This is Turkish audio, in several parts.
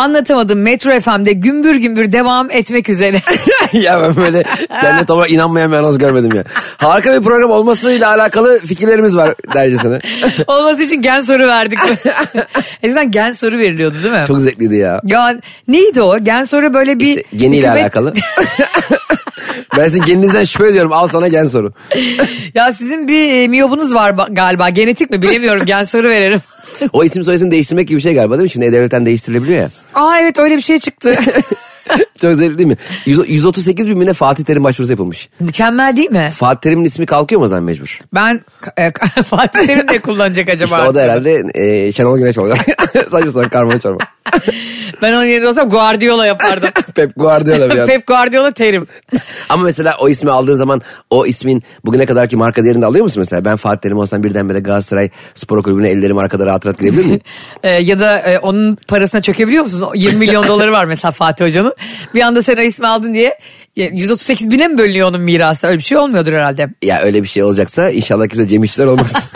Anlatamadım Metro FM'de gümbür gümbür devam etmek üzere. ya ben böyle kendine tamamen inanmayan bir anons görmedim ya. Harika bir program olmasıyla alakalı fikirlerimiz var dercesine. Olması için gen soru verdik. Eskiden gen soru veriliyordu değil mi? Çok zevkliydi ya. Ya neydi o? Gen soru böyle bir... İşte geniyle hükümet- alakalı. ben sizin geninizden şüphe ediyorum. Al sana gen soru. ya sizin bir e, miyobunuz var ba- galiba. Genetik mi bilemiyorum. Gen soru verelim. O isim soyisim değiştirmek gibi bir şey galiba değil mi? Şimdi E-Devlet'ten değiştirilebiliyor ya. Aa evet öyle bir şey çıktı. Çok zevkli değil mi? 100 138 bin bine Fatih Terim başvurusu yapılmış. Mükemmel değil mi? Fatih Terim'in ismi kalkıyor mu o zaman mecbur? Ben e, Fatih Terim ne kullanacak acaba? İşte o da herhalde e, Şenol Güneş olacak. Saçma sapan karma çorba. Ben onun yerinde olsam Guardiola yapardım. Pep Guardiola bir an. Pep Guardiola Terim. Ama mesela o ismi aldığın zaman o ismin bugüne kadarki marka değerini de alıyor musun mesela? Ben Fatih Terim olsam birdenbire Galatasaray Spor Kulübü'ne ellerimi arkada rahat rahat girebilir miyim? Ee, ya da e, onun parasına çökebiliyor musun? O 20 milyon doları var mesela Fatih Hoca'nın. Bir anda sen o ismi aldın diye e, 138 bine mi bölünüyor onun mirası? Öyle bir şey olmuyordur herhalde. ya öyle bir şey olacaksa inşallah kimse Cem İşçiler olmaz.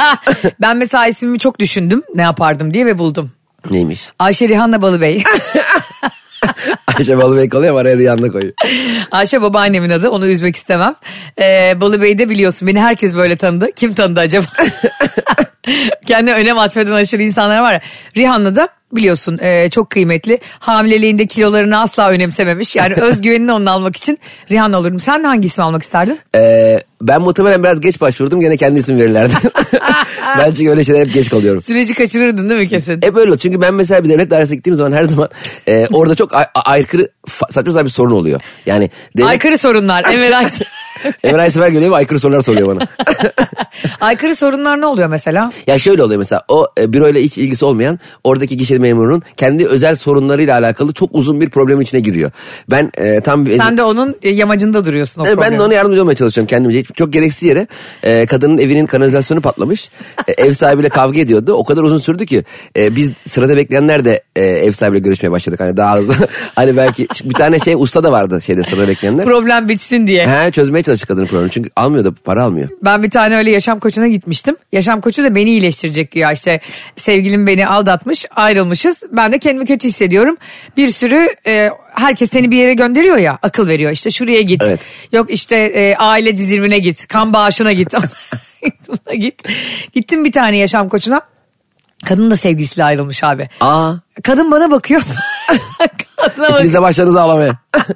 ben mesela ismimi çok düşündüm ne yapardım diye ve buldum. Neymiş? Ayşe Rihanna Balıbey. Ayşe Balıbey kalıyor ama araya yanına koyuyor. Ayşe babaannemin adı onu üzmek istemem. Ee, Balıbey de biliyorsun beni herkes böyle tanıdı. Kim tanıdı acaba? Kendine önem atfeden aşırı insanlar var ya. Rihanna da biliyorsun e, çok kıymetli. Hamileliğinde kilolarını asla önemsememiş. Yani özgüvenini onun almak için Rihanna olurum. Sen hangi ismi almak isterdin? Ee, ben muhtemelen biraz geç başvurdum gene kendi isim verirlerdi. ben çünkü öyle şeyler hep geç kalıyorum. Süreci kaçırırdın değil mi kesin? Hep öyle. Çünkü ben mesela bir devlet dairesine gittiğim zaman her zaman e, orada çok ay- ay- aykırı saçma sapan bir sorun oluyor. Yani devlet, Aykırı sorunlar. Aysel. Emre Aysever geliyor ve aykırı sorular soruyor bana. Aykırı sorunlar ne oluyor mesela? ya şöyle oluyor mesela o e, büroyla hiç ilgisi olmayan oradaki gişe memurunun kendi özel sorunlarıyla alakalı çok uzun bir problemin içine giriyor. Ben e, tam bir... Sen de onun e, yamacında duruyorsun o Evet, ben de problemi. ona yardımcı olmaya çalışıyorum kendimce. Çok gereksiz yere e, kadının evinin kanalizasyonu patlamış. E, ev sahibiyle kavga ediyordu. O kadar uzun sürdü ki e, biz sırada bekleyenler de e, ev sahibiyle görüşmeye başladık. Hani daha hızlı. hani belki bir tane şey usta da vardı şeyde sırada bekleyenler. Problem bitsin diye. He, çözmeye çalıştık kadının problemi. Çünkü almıyor da para almıyor. Ben bir tane öyle yaşam koçuna gitmiştim. Yaşam koçu da beni iyileştirecek ya işte sevgilim beni aldatmış ayrılmışız. Ben de kendimi kötü hissediyorum. Bir sürü e, herkes seni bir yere gönderiyor ya akıl veriyor işte şuraya git. Evet. Yok işte e, aile dizilmine git kan bağışına git. Git. Gittim bir tane yaşam koçuna. Kadın da sevgilisiyle ayrılmış abi. Aa, Kadın bana bakıyor. Kadına bakıyor. ikiniz de başladınız ağlamaya.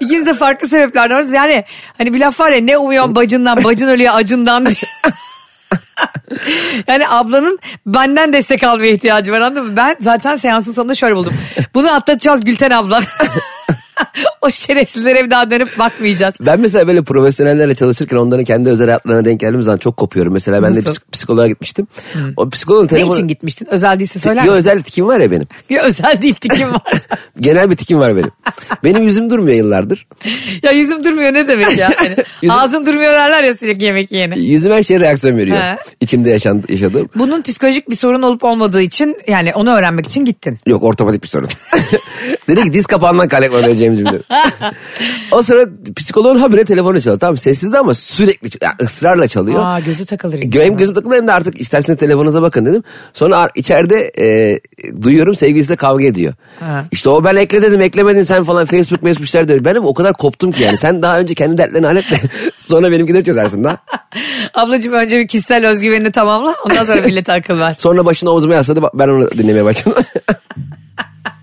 İkimiz de farklı sebeplerden varız. Yani hani bir laf var ya ne umuyorsun bacından bacın ölüyor acından diye. yani ablanın benden destek almaya ihtiyacı var anladın mı? Ben zaten seansın sonunda şöyle buldum. Bunu atlatacağız Gülten abla. O şerefsizlere bir daha dönüp bakmayacağız. Ben mesela böyle profesyonellerle çalışırken onların kendi özel hayatlarına denk geldiğim zaman çok kopuyorum. Mesela ben de Nasıl? psik- psikoloğa gitmiştim. O psikoloğun Ne telefonu... için gitmiştin? Özel değilse söyler Yo, misin? özel tikim var ya benim. Bir özel değil tikim var. Genel bir tikim var benim. Benim yüzüm durmuyor yıllardır. ya yüzüm durmuyor ne demek ya? Hani Yüzüm- Ağzın durmuyor derler ya sürekli yemek yiyene. Yüzüm her şeye reaksiyon veriyor. He. İçimde yaşan, yaşadığım. Bunun psikolojik bir sorun olup olmadığı için yani onu öğrenmek için gittin. Yok ortopedik bir sorun. Dedi ki diz kapağından kaynaklanıyor Cem'ciğim dedi. o sıra psikoloğun habire telefonu çalıyor. Tamam sessizdi ama sürekli yani ısrarla çalıyor. Aa gözü takılır. Gö- Hem gözüm takılı hem de artık isterseniz telefonunuza bakın dedim. Sonra içeride e, duyuyorum sevgilisiyle kavga ediyor. Ha. İşte o ben ekle dedim eklemedin sen falan Facebook işler diyor. Benim o kadar koptum ki yani sen daha önce kendi dertlerini hallet de sonra benimkileri çözersin daha. Ablacığım önce bir kişisel özgüvenini tamamla ondan sonra millete akıl ver. Sonra başını omzuma yasladı ben onu dinlemeye başladım.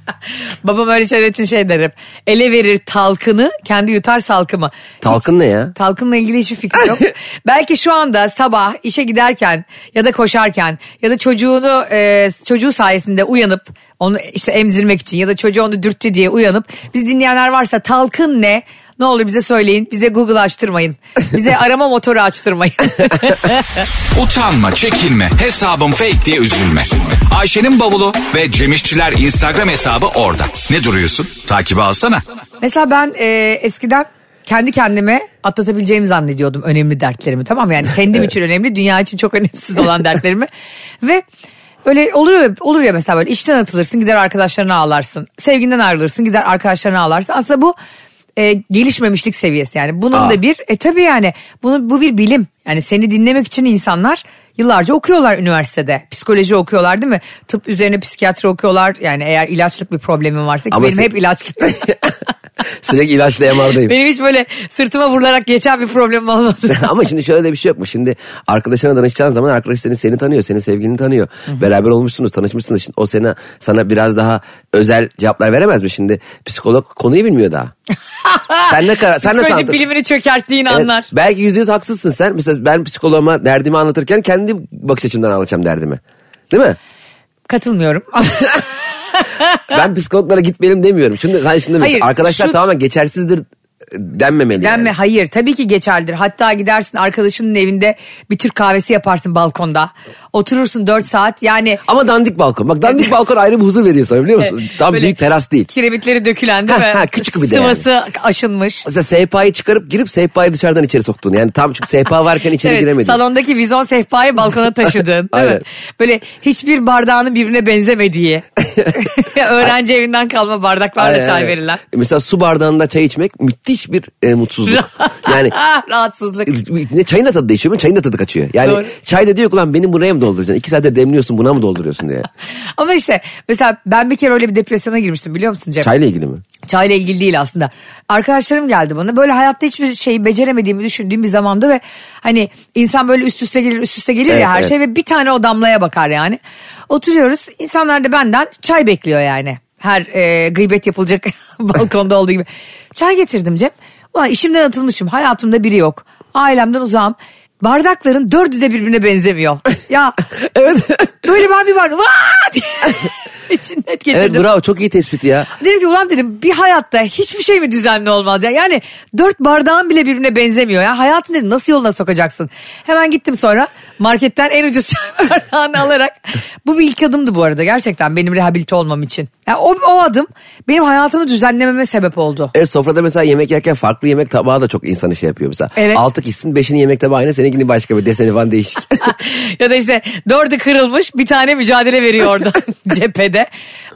Babam öyle şeyler için şey der hep. Ele verir talkını kendi yutar salkımı. Talkın ne ya? Talkınla ilgili hiçbir fikrim yok. Belki şu anda sabah işe giderken ya da koşarken ya da çocuğunu e, çocuğu sayesinde uyanıp onu işte emzirmek için ya da çocuğu onu dürttü diye uyanıp biz dinleyenler varsa talkın ne? Ne olur bize söyleyin. Bize Google açtırmayın. Bize arama motoru açtırmayın. Utanma, çekinme, hesabım fake diye üzülme. Ayşe'nin bavulu ve Cemişçiler Instagram hesabı orada. Ne duruyorsun? Takibi alsana. Mesela ben e, eskiden kendi kendime atlatabileceğimi zannediyordum önemli dertlerimi tamam mı? Yani kendim için önemli, dünya için çok önemsiz olan dertlerimi. Ve Böyle olur ya, olur ya mesela böyle işten atılırsın gider arkadaşlarına ağlarsın. Sevginden ayrılırsın gider arkadaşlarına ağlarsın. Aslında bu e, gelişmemişlik seviyesi yani. Bunun Aa. da bir e tabii yani bunu, bu bir bilim. Yani seni dinlemek için insanlar yıllarca okuyorlar üniversitede. Psikoloji okuyorlar değil mi? Tıp üzerine psikiyatri okuyorlar. Yani eğer ilaçlık bir problemin varsa ki Ama benim se- hep ilaçlı. Sürekli ilaçla MR'dayım. benim hiç böyle sırtıma vurularak geçen bir problemim olmadı. Ama şimdi şöyle de bir şey yok mu? Şimdi arkadaşına danışacağın zaman arkadaş seni, seni tanıyor, senin sevgilini tanıyor. Beraber olmuşsunuz, tanışmışsınız. Şimdi o sana, sana biraz daha özel cevaplar veremez mi? Şimdi psikolog konuyu bilmiyor daha. sen ne karar, sen nasıl Psikoloji anlatır- bilimini çökerttiğin Evet, anlar. belki yüzde yüz haksızsın sen. Mesela ben psikoloğuma derdimi anlatırken kendi bakış açımdan anlatacağım derdimi. Değil mi? Katılmıyorum. Ben psikologlara gitmeyelim demiyorum. Şimdi, sen şimdi Hayır, arkadaşlar şu- tamamen geçersizdir denmemeli. Denme yani. hayır tabii ki geçerlidir. Hatta gidersin arkadaşının evinde bir Türk kahvesi yaparsın balkonda. Oturursun 4 saat yani Ama dandik balkon. Bak dandik balkon ayrı bir huzur veriyor sana biliyor musun? Tam böyle büyük teras değil. kiremitleri dökülen değil mi? Ha, küçük bir de yani. Sıvası aşınmış. Mesela sehpayı çıkarıp girip sehpayı dışarıdan içeri soktun. Yani tam çünkü sehpa varken içeri Evet, giremedin. salondaki vizon sehpayı balkona taşıdın değil mi? Böyle hiçbir bardağının birbirine benzemediği. Öğrenci evinden kalma bardaklarla Aynen, çay verilen. Mesela su bardağında çay içmek müthiş bir e, mutsuzluk. yani Rahatsızlık. ne çayın da tadı değişiyor mu? Çayın da tadı kaçıyor. Yani Doğru. çay da diyor ki lan benim buraya mı dolduracaksın? İki saatte demliyorsun buna mı dolduruyorsun diye. Ama işte mesela ben bir kere öyle bir depresyona girmiştim biliyor musun Cem? Çayla ilgili mi? Çayla ilgili değil aslında. Arkadaşlarım geldi bana. Böyle hayatta hiçbir şeyi beceremediğimi düşündüğüm bir zamandı ve hani insan böyle üst üste gelir üst üste gelir Evet, ya her evet. şey ve bir tane o damlaya bakar yani. Oturuyoruz. İnsanlar da benden çay bekliyor yani. Her e, gıybet yapılacak balkonda olduğu gibi. Çay getirdim Cem. Ulan işimden atılmışım. Hayatımda biri yok. Ailemden uzağım. Bardakların dördü de birbirine benzemiyor. Ya Evet. böyle ben bir bardak Diye içinden geçirdim. evet bravo çok iyi tespit ya. Dedim ki ulan dedim bir hayatta hiçbir şey mi düzenli olmaz ya? Yani dört bardağın bile birbirine benzemiyor ya. Hayatını dedim nasıl yoluna sokacaksın? Hemen gittim sonra marketten en ucuz çay bardağını alarak. Bu bir ilk adımdı bu arada gerçekten benim rehabilite olmam için. Yani o, o adım benim hayatımı düzenlememe sebep oldu. Evet sofrada mesela yemek yerken farklı yemek tabağı da çok insanı şey yapıyor mesela. Evet. Altı kişinin beşinin yemek tabağı aynı seninkinin başka bir deseni falan değişik. ya da işte dördü kırılmış bir tane mücadele veriyor orada cephede.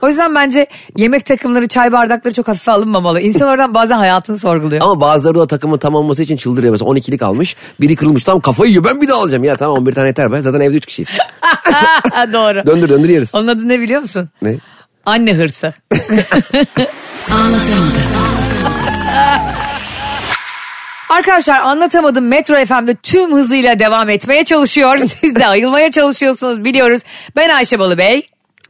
O yüzden bence yemek takımları çay bardakları çok hafife alınmamalı. İnsan oradan bazen hayatını sorguluyor. Ama bazıları da takımın tam olması için çıldırıyor. Mesela 12'lik almış biri kırılmış tamam kafayı yiyor ben bir daha alacağım. Ya tamam 11 tane yeter be zaten evde 3 kişiyiz. Doğru. Döndür döndür yeriz. Onun adı ne biliyor musun? Ne? Anne hırsı. Arkadaşlar anlatamadım Metro FM'de tüm hızıyla devam etmeye çalışıyor. Siz de ayılmaya çalışıyorsunuz biliyoruz. Ben Ayşe Balıbey.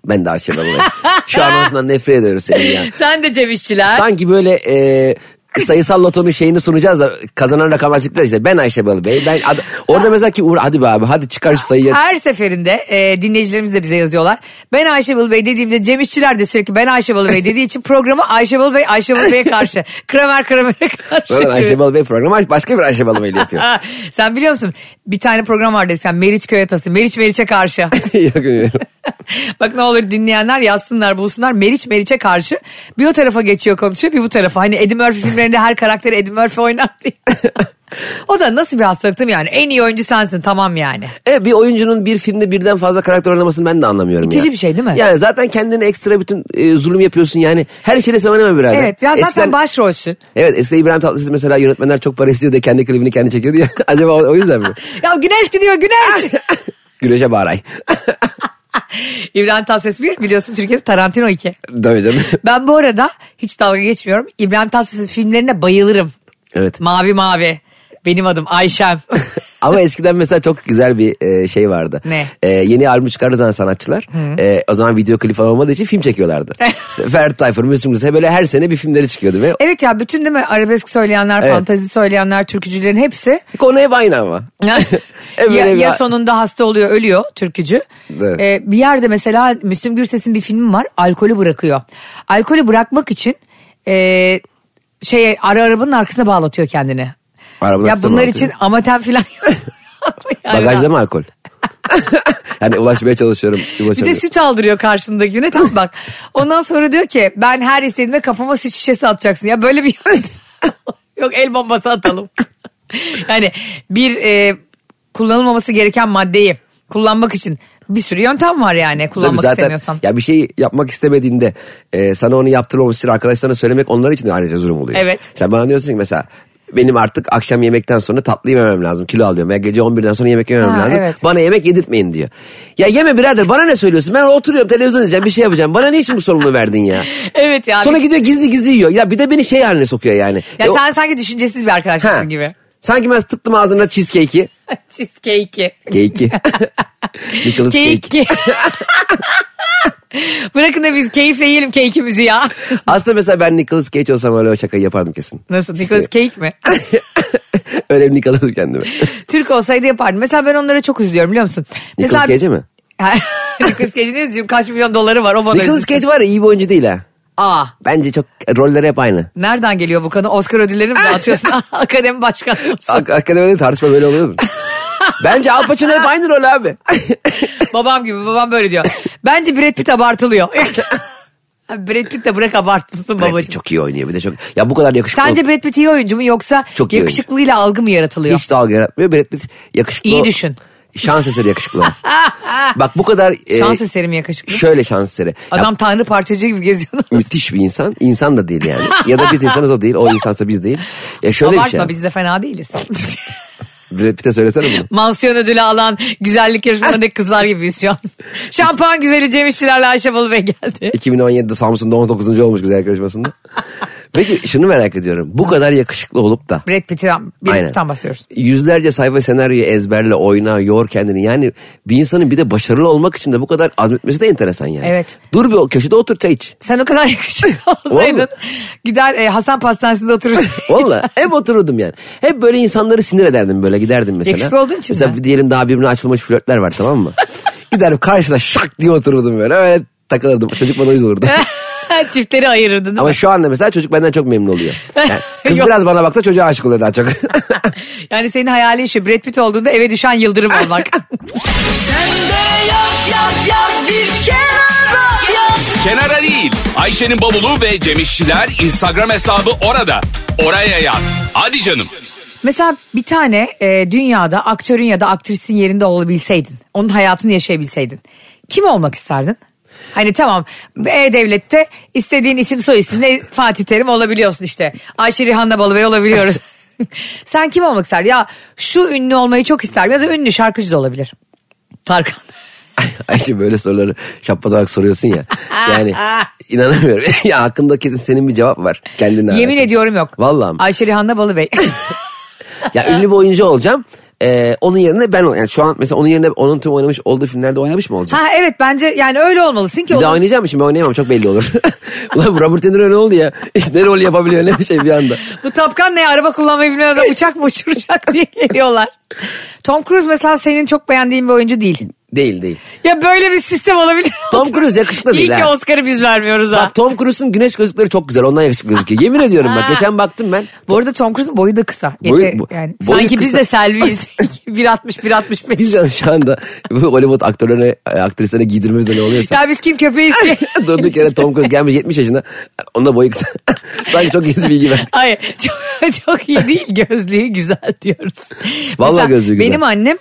Ben de aşağıda bulayım. Şu anonsından nefret ediyoruz senin ya. Sen de Cem İşçiler. Sanki böyle e, sayısal lotonun şeyini sunacağız da kazanan rakam açıklar işte. Ben Ayşe Balı Bey. Ben, ad- orada mesela ki Uğur hadi be abi hadi çıkar şu sayıyı. Her seferinde e, dinleyicilerimiz de bize yazıyorlar. Ben Ayşe Balıbey dediğimde Cem İşçiler de sürekli ben Ayşe Balıbey dediği için programı Ayşe Balıbey Ayşe Balıbey'e karşı. Kramer Kramer'e karşı. Gibi. Ayşe Balı Bey programı başka bir Ayşe Balı Bey ile yapıyor. Sen biliyor musun bir tane program vardı eskiden Meriç Köy Atası. Meriç Meriç'e karşı. Yok bilmiyorum. Bak ne olur dinleyenler yazsınlar bulsunlar. Meriç Meriç'e karşı bir o tarafa geçiyor konuşuyor bir bu tarafa. Hani Eddie Murphy filmlerinde her karakteri Eddie Murphy oynar diye. o da nasıl bir hastalık değil mi yani? En iyi oyuncu sensin tamam yani. E, bir oyuncunun bir filmde birden fazla karakter oynamasını ben de anlamıyorum İtici ya. bir şey değil mi? Yani zaten kendine ekstra bütün e, zulüm yapıyorsun yani. Her şeyle sen oynama birader. Evet ya zaten Eskiden- başrolsün. Evet eskiden İbrahim Tatlıses mesela yönetmenler çok para istiyor diye kendi klibini kendi çekiyordu ya. Acaba o, o yüzden mi? Ya güneş gidiyor güneş. Güneşe bağıray. İbrahim Tatlıses bir biliyorsun Türkiye'de Tarantino 2. Tabii canım. Ben bu arada hiç dalga geçmiyorum. İbrahim Tatlıses'in filmlerine bayılırım. Evet. Mavi Mavi. Benim adım Ayşem. Ama eskiden mesela çok güzel bir e, şey vardı. Ne? E, yeni albüm çıkardığı zaman sanatçılar e, o zaman video klip falan olmadığı için film çekiyorlardı. işte Ferdi Tayfur, Müslüm Gürses böyle her sene bir filmleri çıkıyordu ve evet ya bütün değil mi arabesk söyleyenler, Evet. fantazi söyleyenler, türkücülerin hepsi konu hep aynı ama. E, ya, ya sonunda hasta oluyor ölüyor türkücü. Evet. Ee, bir yerde mesela Müslüm Gürses'in bir filmi var alkolü bırakıyor. Alkolü bırakmak için e, şey ara arabanın arkasına bağlatıyor kendini. Arabanın ya bunlar için amatem falan Yani Bagajda mı alkol? yani ulaşmaya çalışıyorum. Bir de süt aldırıyor karşındakine tam bak. Ondan sonra diyor ki ben her istediğimde kafama süt şişesi atacaksın. Ya böyle bir yok el bombası atalım. yani bir e, kullanılmaması gereken maddeyi kullanmak için Bir sürü yöntem var yani kullanmak zaten istemiyorsan. ya bir şey yapmak istemediğinde e, sana onu yaptırmaması için arkadaşlarına söylemek onlar için de ayrıca zulüm oluyor. Evet. Sen bana diyorsun ki mesela benim artık akşam yemekten sonra tatlı yememem lazım. Kilo alıyorum. Ya gece 11'den sonra yemek yememem Ha, lazım. evet. Bana yemek yedirtmeyin diyor. Ya yeme birader bana ne söylüyorsun? Ben oturuyorum televizyon izleyeceğim bir şey yapacağım. Bana ne için bu sorumluluğu verdin ya? Evet ya. Sonra gidiyor gizli gizli yiyor. Ya bir de beni şey haline sokuyor yani. ya E, o- sen sanki düşüncesiz bir arkadaşsın Ha. gibi. Sanki ben tıktım ağzına cheesecake'i. Cheesecake'i. Cake'i. Nicholas cake. Bırakın da biz keyifle yiyelim cake'imizi ya. Aslında mesela ben Nicholas Cage olsam öyle o şakayı yapardım kesin. Nasıl? Nicholas Cake mi? öyle bir Nicholas'ım kendime. Türk olsaydı yapardım. Mesela ben onlara çok üzülüyorum biliyor musun? Nicholas Mesela... Cage'e mi? Nicholas Cage'in ne üzülüyorum? Kaç milyon doları var o bana Nicholas üzülsün. Cage var ya iyi bir oyuncu değil ha. Aa. Bence çok rolleri hep aynı. Nereden geliyor bu konu? Oscar ödüllerini mi dağıtıyorsun? Akademi başkanı mısın? Ak- Akademide tartışma böyle oluyor mu? Bence Al Pacino hep aynı rol abi. babam gibi babam böyle diyor. Bence Brad Pitt abartılıyor. Brad Pitt de bırak abartılsın Brad Pitt babacığım. çok iyi oynuyor bir de çok. Ya bu kadar yakışıklı. Sence Brad Pitt iyi oyuncu mu yoksa Çok iyi yakışıklığıyla algı mı yaratılıyor? Hiç dalga yaratmıyor. Brad Pitt yakışıklı. İyi düşün. Şans eseri yakışıklı. Bak bu kadar. e, Şans eseri mi yakışıklı? Şöyle şans eseri. Ya Adam tanrı parçacığı gibi geziyor. müthiş bir insan. İnsan da değil yani. Ya da biz insanız o değil. O insansa biz değil. Ya şöyle bir Abartma şey. biz de fena değiliz. Brad Pitt'e söylesene bunu. Mansiyon ödülü alan güzellik yarışmalarındaki kızlar gibiyiz şu an. Şampuan güzeli Cem İşçilerle Ayşe Balıbey geldi. 2017'de Samsun'da 19. olmuş güzel yarışmasında. Peki şunu merak ediyorum. Bu kadar yakışıklı olup da Brad Pitt'ten bir Aynen. tam bahsediyoruz. yüzlerce sayfa senaryoyu ezberle, oyna, yor kendini. Yani bir insanın bir de başarılı olmak için de bu kadar azmetmesi de enteresan yani. Evet. Dur bir köşede otur çay iç. Sen o kadar yakışıklı olsaydın gider e, Hasan Pastanesi'nde oturacaktın. Valla hep otururdum yani. Hep böyle insanları sinir ederdim böyle giderdim mesela. Yakışıklı olduğun için Mesela mi? diyelim daha birbirine açılmış flörtler var tamam mı? giderdim karşısına şak diye otururdum böyle. Öyle takılırdım. Çocuk bana uyuz olurdu. Çiftleri ayırırdın değil Ama mi? şu anda mesela çocuk benden çok memnun oluyor. Yani kız biraz bana baksa çocuğa aşık oluyor daha çok. Yani senin hayalin şu Brad Pitt olduğunda eve düşen yıldırım olmak. Kenara değil. Ayşe'nin bavulu ve Cemişçiler Instagram hesabı orada. Oraya yaz. Hadi canım. Mesela bir tane e, dünyada aktörün ya da aktrisin yerinde olabilseydin, onun hayatını yaşayabilseydin, kim olmak isterdin? Hani tamam E-Devlet'te istediğin isim soy isimle Fatih Terim olabiliyorsun işte. Ayşe Rihanna Balıbey olabiliyoruz. Sen kim olmak isterdin? Ya şu ünlü olmayı çok isterdim ya da ünlü şarkıcı da olabilir. Tarkan. Ayşe böyle soruları şapadarak soruyorsun ya. Yani inanamıyorum. ya hakkında kesin senin bir cevap var. Kendine Yemin alakalı. ediyorum yok. Vallahi mi? Ayşe Rihanna Balıbey. Ya ünlü bir oyuncu olacağım. Ee, onun yerine ben yani şu an mesela onun yerine onun tüm oynamış olduğu filmlerde oynamış mı olacağım? ha evet bence yani öyle olmalısın ki. Bir daha oynayacağım şimdi ben oynayamam çok belli olur. Ulan Robert De Niro ne oldu ya? İşte ne rol yapabiliyor ne bir şey bir anda. Bu Tapkan ne araba kullanmayı bilmiyor da uçak mı uçuracak diye geliyorlar. Tom Cruise mesela senin çok beğendiğin bir oyuncu değil. Değil değil. Ya böyle bir sistem olabilir? Tom Cruise yakışıklı İyi değil ki ha. Oscar'ı biz vermiyoruz ha. Bak Tom Cruise'un güneş gözlükleri çok güzel. Ondan yakışıklı gözüküyor. Yemin ediyorum bak. Geçen baktım ben. Bu arada Tom Cruise'un boyu da kısa. Boyu- Yeter- bo- yani boyu sanki biz kısa. de Selvi'yiz. 1.60 1.65. Biz yalnız şu anda bu Hollywood aktörlerine, aktrislerine giydirmemizde ne oluyorsa. Ya biz kim köpeğiz ki? Durduk yere Tom Cruise gelmiş 70 yaşında. Onda boyu kısa. Sanki çok gizli bilgi ver. Hayır çok, çok iyi değil gözlüğü güzel diyoruz. Vallahi Mesela gözlüğü güzel. Benim annem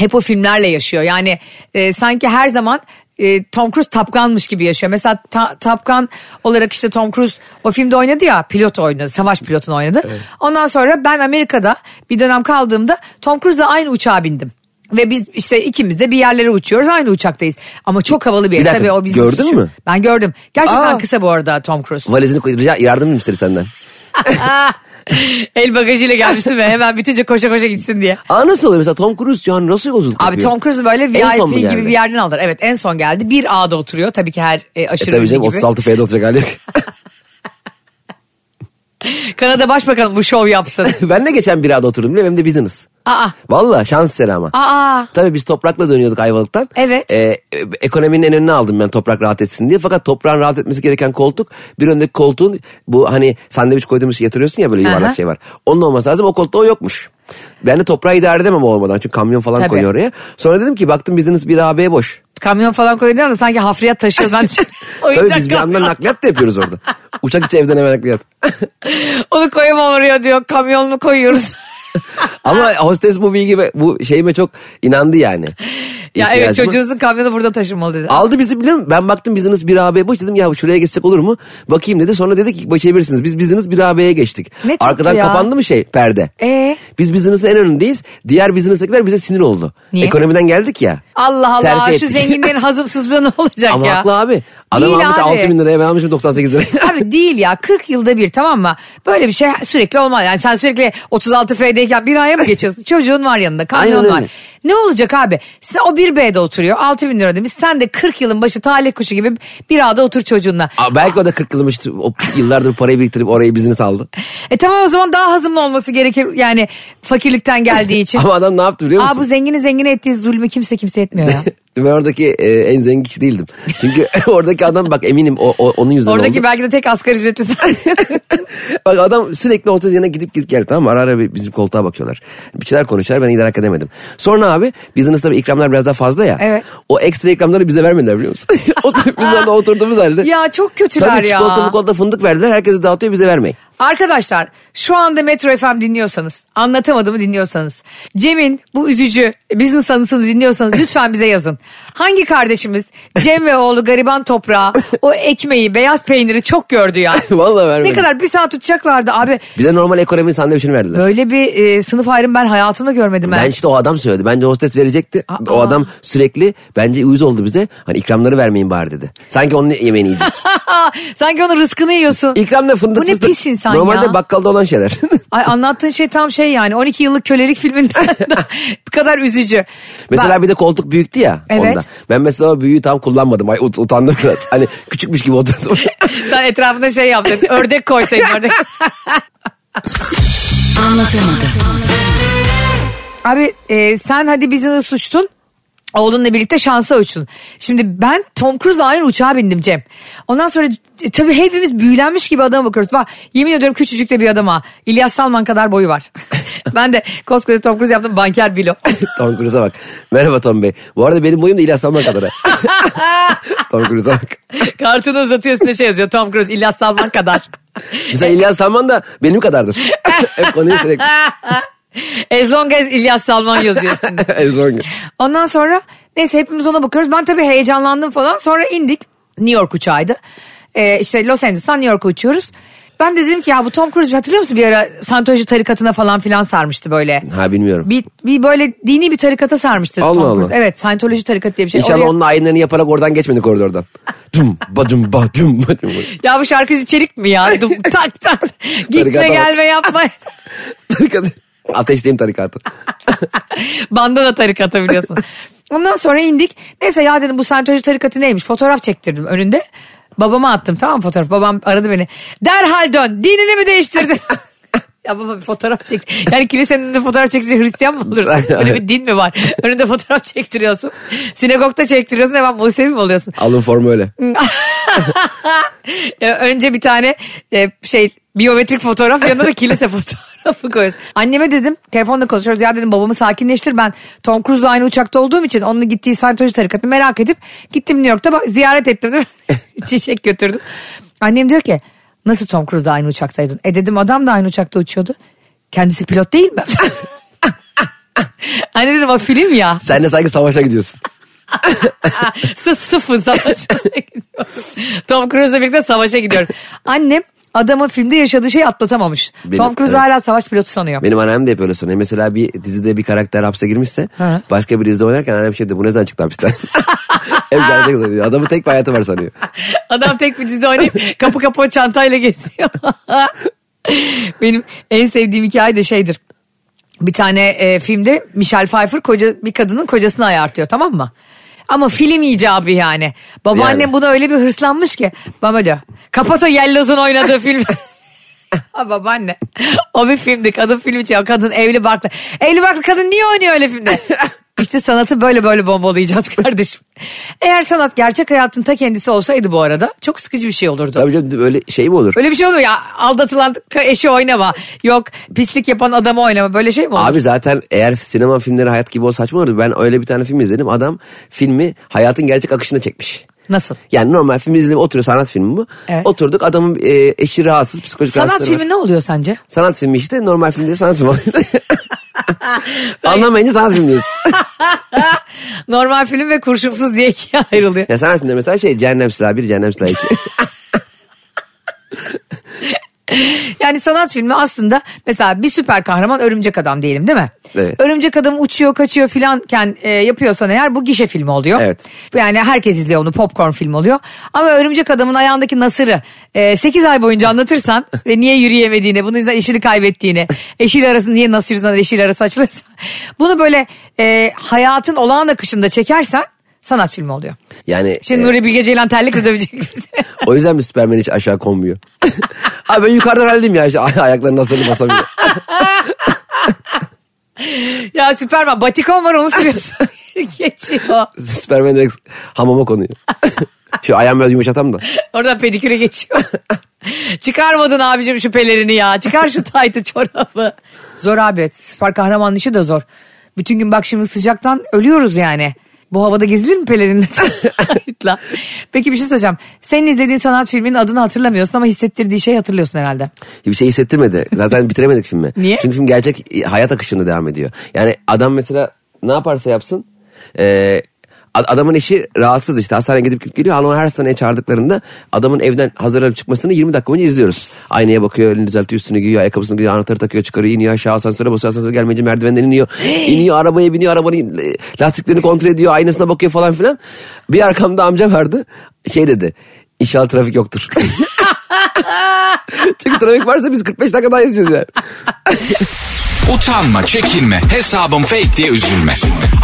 hep o filmlerle yaşıyor. Yani e, sanki her zaman e, Tom Cruise tapkanmış gibi yaşıyor. Mesela ta, tapkan olarak işte Tom Cruise o filmde oynadı ya pilot oynadı. Savaş pilotunu oynadı. Ondan sonra ben Amerika'da bir dönem kaldığımda Tom Cruise'la aynı uçağa bindim. Ve biz işte ikimiz de bir yerlere uçuyoruz aynı uçaktayız. Ama çok havalı bir yer. Bir dakika, Tabii o bizim gördün suçu. mü? Ben gördüm. Gerçekten Aa. kısa bu arada Tom Cruise. Valizini koy. Rica yardım mı istedi senden? El bagajıyla gelmiştim ve hemen bitince koşa koşa gitsin diye. Aa nasıl oluyor mesela Tom Cruise yani nasıl yolculuk Abi yapıyor? Tom Cruise böyle VIP gibi bir yerden alır. Evet en son geldi. Bir A'da oturuyor. Tabii ki her e, E aşırı tabii ünlü canım gibi. 36 F'de oturacak hali yok. Kanada Başbakanı bu şov yapsın. ben de geçen bir ada oturdum? Hem de business. Aa. Valla şans eseri ama. Aa. Tabii biz toprakla dönüyorduk Ayvalık'tan. Evet. Ee, ekonominin en önüne aldım ben toprak rahat etsin diye. Fakat toprağın rahat etmesi gereken koltuk bir öndeki koltuğun bu hani sandviç koyduğumuz şey yatırıyorsun ya böyle yuvarlak Aha. şey var. Onun olması lazım o koltuğu yokmuş. Ben de toprağı idare edemem o olmadan çünkü kamyon falan Tabii. koyuyor oraya. Sonra dedim ki baktım business bir AB boş. Kamyon falan koyunca da sanki hafriyat taşıyoruz. Ben Tabii biz bir yandan nakliyat da yapıyoruz orada. Uçak içi evden hemen nakliyat. Onu koyamam oraya diyor. Kamyonunu koyuyoruz. Ama hostes bu bilgi bu şeyime çok inandı yani. Ya evet ihtiyacımı. çocuğunuzun kamyonu burada taşınmalı dedi. Aldı bizi biliyor musun? Ben baktım business 1 AB boş dedim ya şuraya geçsek olur mu? Bakayım dedi. Sonra dedi ki geçebilirsiniz. Biz business 1 AB'ye geçtik. Ne Arkadan ya. kapandı mı şey perde? Ee? Biz business'ın en önündeyiz. Diğer business'takiler bize sinir oldu. Niye? Ekonomiden geldik ya. Allah Allah Terfi şu ettik. zenginlerin hazımsızlığı ne olacak Ama ya? haklı abi. Adam Değil almış abi. 6 bin liraya ben almışım 98 liraya. Abi değil ya 40 yılda bir tamam mı? Böyle bir şey sürekli olmaz. Yani sen sürekli 36 F'deyken bir aya mı geçiyorsun? Çocuğun var yanında kamyon var. Ne olacak abi? Sen, o bir B'de oturuyor 6 bin lira demiş. Sen de 40 yılın başı talih kuşu gibi bir A'da otur çocuğunla. Aa, belki o da 40 yılmış o yıllardır parayı biriktirip orayı business aldı. E tamam o zaman daha hazımlı olması gerekir. Yani fakirlikten geldiği için. Ama adam ne yaptı biliyor Aa musun? bu zengini zengin ettiği zulmü kimse kimse etmiyor ya. Ben oradaki e, en zengin kişi değildim. Çünkü oradaki adam bak eminim o, o- onun yüzünden Oradaki oldu. belki de tek asgari ücretli. Bak adam sürekli orta yanına gidip gidip geldi tamam mı? Ara ara bizim koltuğa bakıyorlar. Bir şeyler konuşuyorlar ben idrak edemedim. Sonra abi business'ta bir ikramlar biraz daha fazla ya. Evet. O ekstra ikramları bize vermediler biliyor musun? Biz orada oturduğumuz halde. ya çok kötüler Tabii ya. çikolata mukolata fındık verdiler. Herkese dağıtıyor bize vermeyin. Arkadaşlar şu anda Metro FM dinliyorsanız, anlatamadığımı dinliyorsanız, Cem'in bu üzücü business anısını dinliyorsanız lütfen bize yazın. Hangi kardeşimiz Cem ve oğlu gariban toprağı o ekmeği, beyaz peyniri çok gördü ya. Vallahi vermedim. ne kadar bir saat tutacaklardı abi. Bize normal ekonomi sandviçini verdiler. Böyle bir e, sınıf ayrım ben hayatımda görmedim ben. Ben işte o adam söyledi. Bence hostes verecekti. Aa. O adam sürekli bence uyuz oldu bize. Hani ikramları vermeyin bari dedi. Sanki onun yemeğini yiyeceğiz. Sanki onun rızkını yiyorsun. İkram ne fındık Bu ne fıstık. pis insan Normalde ya. bakkalda olan şeyler. Ay anlattığın şey tam şey yani 12 yıllık kölelik filminden bu kadar üzücü. Mesela Bak- bir de koltuk büyüktü ya Evet. onda. Ben mesela o büyüğü tam kullanmadım. Ay ut- utandım biraz. Hani küçükmüş gibi oturdum. Sen etrafında şey yapsaydın. Ördek koysaydın ördek. Anlatamadım. Abi e, sen hadi bizi suçtun. Oğlunla birlikte şansa uçtun. Şimdi ben Tom Cruise'la aynı uçağa bindim Cem. Ondan sonra e, tabii hepimiz büyülenmiş gibi adama bakıyoruz. Bak yemin ediyorum küçücük de bir adam ha. İlyas Salman kadar boyu var. ben de koskoca Tom Cruise yaptım banker bilo. Tom Cruise'a bak. Merhaba Tom Bey. Bu arada benim boyum da İlyas Salman kadar. Tom Cruise'a bak. Kartını uzatıyor üstüne şey yazıyor. Tom Cruise İlyas Salman kadar. Mesela İlyas Salman da benim kadardır. Hep konuyu sürekli. As long as İlyas Salman yazıyor üstünde. As long as. Ondan sonra neyse hepimiz ona bakıyoruz. Ben tabii heyecanlandım falan. Sonra indik. New York uçağıydı. Ee, işte Los Angeles'tan New York'a uçuyoruz. Ben de dedim ki ya bu Tom Cruise hatırlıyor musun bir ara Scientology tarikatına falan filan sarmıştı böyle. Ha bilmiyorum. Bir, bir böyle dini bir tarikata sarmıştı Allah Tom Cruise. Allah. Evet Scientology tarikatı diye bir şey. İnşallah Oraya- onun ayinlerini yaparak oradan geçmedi koridordan. Dum badum badum badum. Ya bu şarkıcı Çelik mi ya? Dum, tak tak. Gitme gelme yapma. Tarikat. Ateşteyim tarikatı. Bandana tarikatı biliyorsun. Ondan sonra indik. Neyse ya dedim bu Scientology tarikatı neymiş? Fotoğraf çektirdim önünde. Babama attım tamam mı fotoğraf. Babam aradı beni. Derhal dön. Dinini mi değiştirdin? ya baba bir fotoğraf çek. Yani kilisenin önünde fotoğraf çekince Hristiyan mı olursun? Öyle bir din mi var? Önünde fotoğraf çektiriyorsun. Sinagogda çektiriyorsun. Hemen Musevi mi oluyorsun? Alın formu öyle. Ya önce bir tane e, şey biyometrik fotoğraf yanına da kilise fotoğrafı koyuyorsun. Anneme dedim telefonda konuşuyoruz ya dedim babamı sakinleştir ben Tom Cruise'la aynı uçakta olduğum için onun gittiği Scientology tarikatını merak edip gittim New York'ta bak, ziyaret ettim değil mi? Çiçek götürdüm. Annem diyor ki nasıl Tom Cruise'la aynı uçaktaydın? E dedim adam da aynı uçakta uçuyordu. Kendisi pilot değil mi? Anne dedim o film ya. Sen de sanki savaşa gidiyorsun. Sı sıfır savaşa gidiyorum. Tom Cruise'la birlikte savaşa gidiyorum. Annem adamın filmde yaşadığı şeyi atlatamamış. Benim- Tom Cruise evet. hala savaş pilotu sanıyor. Benim annem de hep öyle sanıyor. Mesela bir dizide bir karakter hapse girmişse Ha. başka bir dizide oynarken annem şey diyor bu ne zaman çıktı hapisten? hep gerçek sanıyor. Adamın tek bir hayatı var sanıyor. Adam tek bir dizi oynayıp kapı kapı çantayla geziyor. Benim en sevdiğim hikaye de şeydir. Bir tane e, filmde Michelle Pfeiffer koca, bir kadının kocasını ayartıyor tamam mı? Ama film icabı yani. Babaannem Yani. buna öyle bir hırslanmış ki. Baba diyor kapat o Yellows'un oynadığı film. Ha babaanne. O bir filmdi. Kadın filmi çekiyor. Kadın evli barklı. Evli barklı kadın niye oynuyor öyle filmde? İşte sanatı böyle böyle bombalayacağız kardeşim. Eğer sanat gerçek hayatın ta kendisi olsaydı bu arada çok sıkıcı bir şey olurdu. Tabii canım öyle şey mi olur? Öyle bir şey olur mu ya? Aldatılan eşi oynama. Yok pislik yapan adamı oynama. Böyle şey mi olur? Abi zaten eğer sinema filmleri hayat gibi olsa saçma olurdu. Ben öyle bir tane film izledim. Adam filmi hayatın gerçek akışında çekmiş. Nasıl? Yani normal film izledim oturuyor sanat filmi bu. Evet. Oturduk adamın e, eşi rahatsız psikolojik Sanat var. filmi ne oluyor sence? Sanat filmi işte normal film değil sanat filmi. Anlamayınca sanat filmi diyorsun. Normal film ve kurşunsuz diye ikiye ayrılıyor. ya sanat filmde mesela şey Cehennem Silahı 1, Cehennem Silahı 2. Yani sanat filmi aslında mesela bir süper kahraman örümcek adam diyelim değil mi? Evet. Örümcek adam uçuyor kaçıyor filanken e, yapıyorsan eğer bu gişe filmi oluyor. Evet. Yani herkes izliyor onu popcorn film oluyor. Ama örümcek adamın ayağındaki nasırı e, 8 ay boyunca anlatırsan ve niye yürüyemediğini bunun yüzden eşini kaybettiğini eşiyle arasında niye nasır yüzünden eşiyle arası açılırsa bunu böyle e, hayatın olağan akışında çekersen sanat filmi oluyor. Yani Şimdi e, Nuri Bilge Ceylan terlikle dövecek bizi. o yüzden mi Superman hiç aşağı konmuyor? Abi ben yukarıdan halledeyim ya. İşte ay- ayaklarını nasıl basamıyor. ya Süperman batikon var onu sürüyorsun. Geçiyor. Superman direkt hamama konuyor. Şu ayağımı biraz yumuşatam da. Oradan pediküre geçiyor. Çıkarmadın abicim şu pelerini ya. Çıkar şu taytı çorabı. Zor abi. Süper kahraman işi de zor. Bütün gün bak şimdi sıcaktan ölüyoruz yani. Bu havada gezilir mi pelerinle? taytla? Peki bir şey söyleyeceğim. Senin izlediğin sanat filminin adını hatırlamıyorsun ama hissettirdiği şeyi hatırlıyorsun herhalde. Bir şey hissettirmedi. Zaten bitiremedik filmi. Niye? Çünkü film gerçek hayat akışında devam ediyor. Yani adam mesela ne yaparsa yapsın... E, adamın eşi rahatsız işte hastaneye gidip gidip geliyor. Ama her hastaneye çağırdıklarında adamın evden hazırlanıp çıkmasını 20 dakika boyunca izliyoruz. Aynaya bakıyor, elini düzeltiyor, üstünü giyiyor, ayakkabısını giyiyor, anahtarı takıyor, çıkarıyor, iniyor aşağı asansöre basıyor, asansöre gelmeyince merdivenden iniyor. iniyor arabaya biniyor, arabanın e, lastiklerini kontrol ediyor, aynasına bakıyor falan filan. Bir arkamda amcam vardı. Şey dedi, İnşallah trafik yoktur. Çünkü trafik varsa biz 45 dakika daha izleyeceğiz yani. Utanma, çekinme, hesabım fake diye üzülme.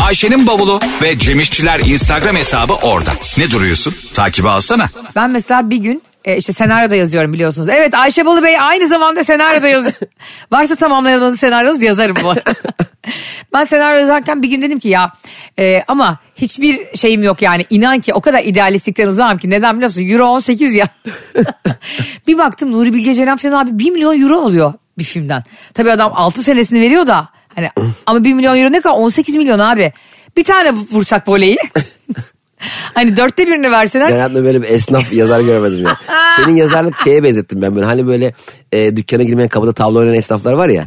Ayşe'nin bavulu ve Cemişçiler Instagram hesabı orada. Ne duruyorsun? Takibi alsana. Ben mesela bir gün e, işte senaryoda yazıyorum biliyorsunuz. Evet Ayşe Bolu Bey aynı zamanda senaryoda yazıyor. Varsa tamamlayamadığınız senaryonuz yazarım bu arada. ben senaryo yazarken bir gün dedim ki ya e, ama hiçbir şeyim yok yani inan ki o kadar idealistlikten uzağım ki neden biliyor musun? Euro 18 ya. bir baktım Nuri Bilge Ceylan falan abi 1 milyon euro alıyor bir filmden. Tabii adam 6 senesini veriyor da hani ama 1 milyon euro ne kadar 18 milyon abi. Bir tane vursak voleyi. hani dörtte birini verseler Ben hayatımda böyle bir esnaf yazar görmedim ya. Senin yazarlık şeye benzettim ben böyle. Hani böyle e, dükkana girmeyen kapıda tavla oynayan esnaflar var ya.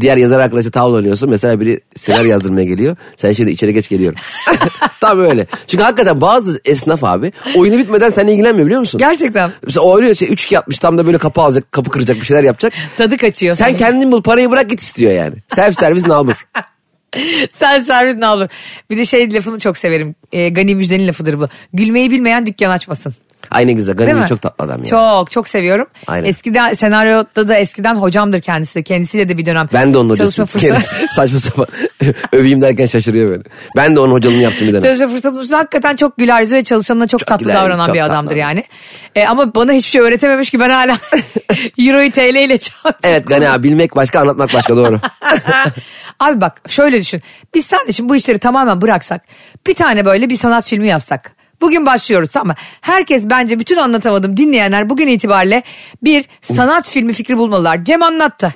Diğer yazar arkadaşla tavla oynuyorsun. Mesela biri senaryo yazdırmaya geliyor. Sen şimdi içeri geç geliyorum. Tam öyle. Çünkü hakikaten bazı esnaf abi oyunu bitmeden seninle ilgilenmiyor biliyor musun? gerçekten Mesela oynuyor şey 3 yapmış tam da böyle kapı alacak, kapı kıracak bir şeyler yapacak. tadı kaçıyor. Sen kendin bul parayı bırak git istiyor yani. Self servis nalbur. Sen servis ne olur. Bir de şey lafını çok severim. E, Gani Müjde'nin lafıdır bu. Gülmeyi bilmeyen dükkan açmasın. Aynı güzel. Değil Gani mi? çok tatlı adam ya. Çok çok seviyorum. Aynen. Eskiden senaryoda da eskiden hocamdır kendisi. Kendisiyle de bir dönem Ben de onun hocasıyım. fırsatı. Kendisi Saçma sapan. Öveyim derken şaşırıyor beni. Ben de onun hocalığını yaptım bir dönem. Çalışma fırsatımız hakikaten çok güler yüzlü ve çalışanına çok, tatlı güler davranan çok bir tatlı adamdır adam. yani. E, ama bana hiçbir şey öğretememiş ki ben hala Euro'yu TL ile çarptım. Evet Gani abi bilmek başka anlatmak başka doğru. Abi bak şöyle düşün. Biz sen de şimdi bu işleri tamamen bıraksak bir tane böyle bir sanat filmi yazsak. Bugün başlıyoruz tamam mı? Herkes bence bütün anlatamadım dinleyenler bugün itibariyle bir sanat filmi fikri bulmalılar. Cem anlattı.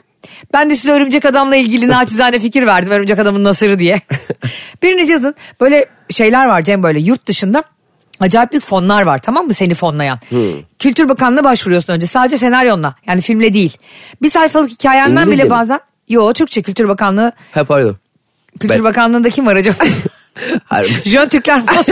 Ben de size Örümcek Adam'la ilgili naçizane fikir verdim. Örümcek Adam'ın Nasır'ı diye. Biriniz yazın. Böyle şeyler var Cem böyle yurt dışında. Acayip büyük fonlar var tamam mı seni fonlayan. Kültür Bakanlığı'na başvuruyorsun önce sadece senaryonla yani filmle değil. Bir sayfalık hikayenden İngilizce bile mi? bazen. Yo Türkçe Kültür Bakanlığı Hep pardon. Kültür Ben- Bakanlığı'nda kim var acaba? Hayır, Jön Türkler falan.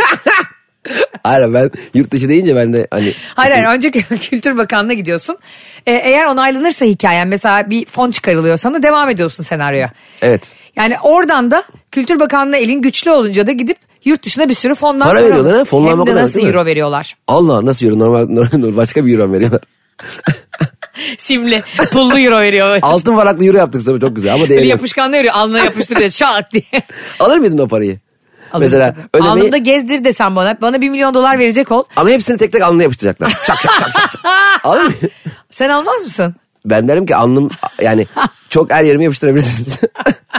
Hayır ben yurt dışı deyince ben de hani. hayır hayır önce Kültür Bakanlığı'na gidiyorsun. Ee, eğer onaylanırsa hikayen mesela bir fon çıkarılıyor sana devam ediyorsun senaryoya. Evet. Yani oradan da Kültür Bakanlığı'na elin güçlü olunca da gidip yurt dışına bir sürü fonlar Para veriyorlar ha, fonlanma Hem de kadar, nasıl euro veriyorlar. Allah nasıl euro normal, normal başka bir euro veriyorlar. Simli pullu euro veriyor. Altın varaklı euro yaptık sana çok güzel ama yok. yapışkanlı veriyor alnına yapıştır diye şak diye. Alır mıydın o parayı? Alırım Mesela ödemeyi Alnımda gezdir desem bana. Bana bir milyon dolar verecek ol. ama hepsini tek tek alnına yapıştıracaklar. Şak şak şak şak. Alır mı? Sen almaz mısın? Ben derim ki alnım yani çok her yerime yapıştırabilirsiniz.